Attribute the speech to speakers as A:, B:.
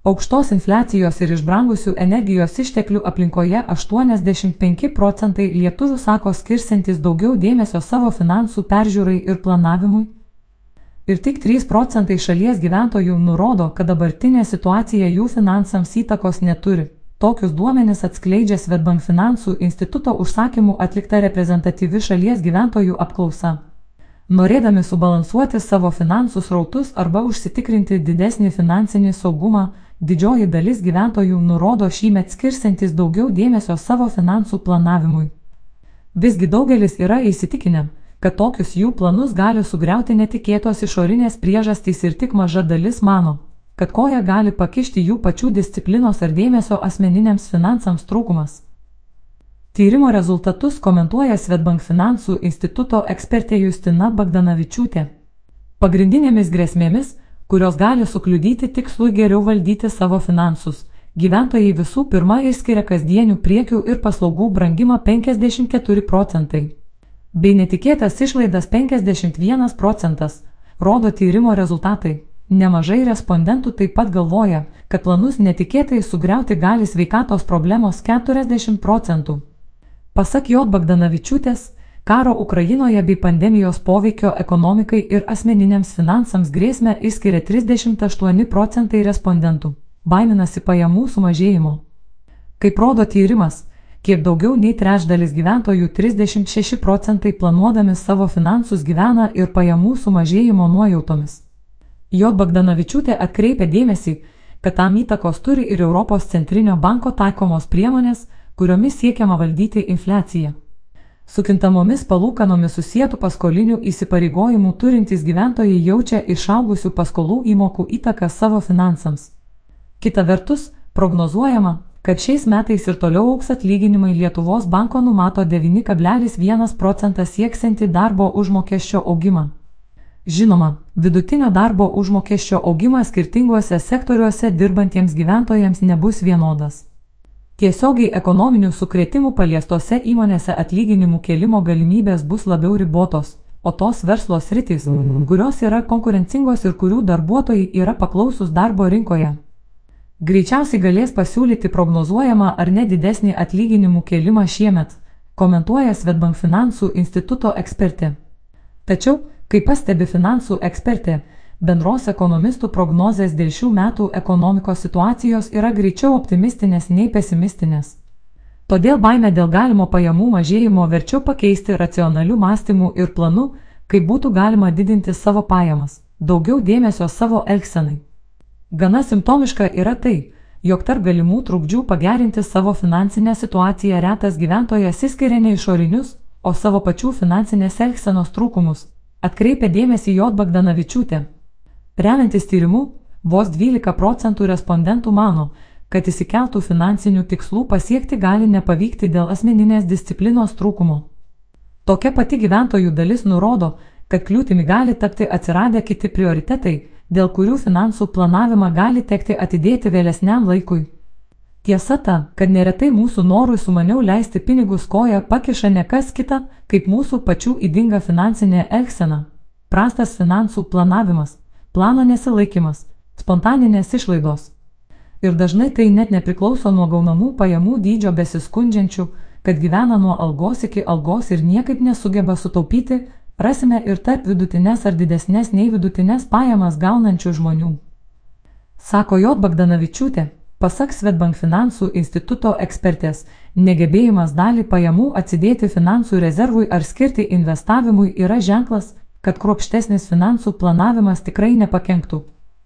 A: Aukštos infliacijos ir išbrangusių energijos išteklių aplinkoje 85 procentai lietuvių sako skirsintis daugiau dėmesio savo finansų peržiūrai ir planavimui. Ir tik 3 procentai šalies gyventojų nurodo, kad dabartinė situacija jų finansams įtakos neturi. Tokius duomenis atskleidžia Svetbank finansų instituto užsakymų atlikta reprezentatyvi šalies gyventojų apklausa. Norėdami subalansuoti savo finansų srautus arba užsitikrinti didesnį finansinį saugumą, Didžioji dalis gyventojų nurodo šįmet skirsantis daugiau dėmesio savo finansų planavimui. Visgi daugelis yra įsitikinę, kad tokius jų planus gali sugriauti netikėtos išorinės priežastys ir tik maža dalis mano, kad koja gali pakišti jų pačių disciplinos ar dėmesio asmeniniams finansams trūkumas. Tyrimo rezultatus komentuoja Svetbank finansų instituto ekspertė Justina Bagdanavičiūtė. Pagrindinėmis grėsmėmis kurios gali sukliudyti tikslui geriau valdyti savo finansus. Gyventojai visų pirma išskiria kasdienių priekių ir paslaugų brangimą 54 procentai. Bei netikėtas išlaidas 51 procentas, rodo tyrimo rezultatai. Nemažai respondentų taip pat galvoja, kad planus netikėtai sugriauti gali sveikatos problemos 40 procentų. Pasak J. Bagdanavičiūtės, Karo Ukrainoje bei pandemijos poveikio ekonomikai ir asmeniniams finansams grėsmę išskiria 38 procentai respondentų. Baiminasi pajamų sumažėjimo. Kaip rodo tyrimas, kiek daugiau nei trečdalis gyventojų 36 procentai planuodami savo finansus gyvena ir pajamų sumažėjimo nuojautomis. J. Bagdanavičiūtė atkreipia dėmesį, kad tam įtakos turi ir Europos centrinio banko taikomos priemonės, kuriomis siekiama valdyti infliaciją. Su kintamomis palūkanomis susijętų paskolinių įsipareigojimų turintys gyventojai jaučia išaugusių paskolų įmokų įtaką savo finansams. Kita vertus, prognozuojama, kad šiais metais ir toliau auks atlyginimai Lietuvos banko numato 9,1 procentą sieksianti darbo užmokesčio augimą. Žinoma, vidutinio darbo užmokesčio augimas skirtinguose sektoriuose dirbantiems gyventojams nebus vienodas. Tiesiogiai ekonominių sukretimų paliestose įmonėse atlyginimų kelimo galimybės bus labiau ribotos, o tos verslo sritys, kurios yra konkurencingos ir kurių darbuotojai yra paklausus darbo rinkoje, greičiausiai galės pasiūlyti prognozuojamą ar ne didesnį atlyginimų kelimą šiemet, komentuoja Svetbank finansų instituto ekspertė. Tačiau, kaip pastebi finansų ekspertė, Bendros ekonomistų prognozės dėl šių metų ekonomikos situacijos yra greičiau optimistinės nei pesimistinės. Todėl baime dėl galimo pajamų mažėjimo verčiau pakeisti racionalių mąstymų ir planų, kaip būtų galima didinti savo pajamas, daugiau dėmesio savo elgsenai. Gana simptomiška yra tai, jog tarp galimų trukdžių pagerinti savo finansinę situaciją retas gyventojas įskiria ne išorinius, o savo pačių finansinės elgsenos trūkumus, atkreipia dėmesį J. Bagdanavičiūtė. Remiantis tyrimu, vos 12 procentų respondentų mano, kad įsikeltų finansinių tikslų pasiekti gali nepavykti dėl asmeninės disciplinos trūkumo. Tokia pati gyventojų dalis nurodo, kad kliūtimi gali tapti atsiradę kiti prioritetai, dėl kurių finansų planavimą gali tekti atidėti vėlesniam laikui. Tiesa ta, kad neretai mūsų norui sumaniau leisti pinigus koja pakiša ne kas kita, kaip mūsų pačių įdinga finansinė elgsena. Prastas finansų planavimas plano nesilaikimas, spontaninės išlaidos. Ir dažnai tai net nepriklauso nuo gaunamų pajamų dydžio besiskundžiančių, kad gyvena nuo algos iki algos ir niekaip nesugeba sutaupyti, rasime ir tarp vidutinės ar didesnės nei vidutinės pajamas gaunančių žmonių. Sako J. Bagdanavičiūtė, pasak Svetbank finansų instituto ekspertės, negebėjimas dalį pajamų atsidėti finansų rezervui ar skirti investavimui yra ženklas, kad kruopštesnis finansų planavimas tikrai nepakenktų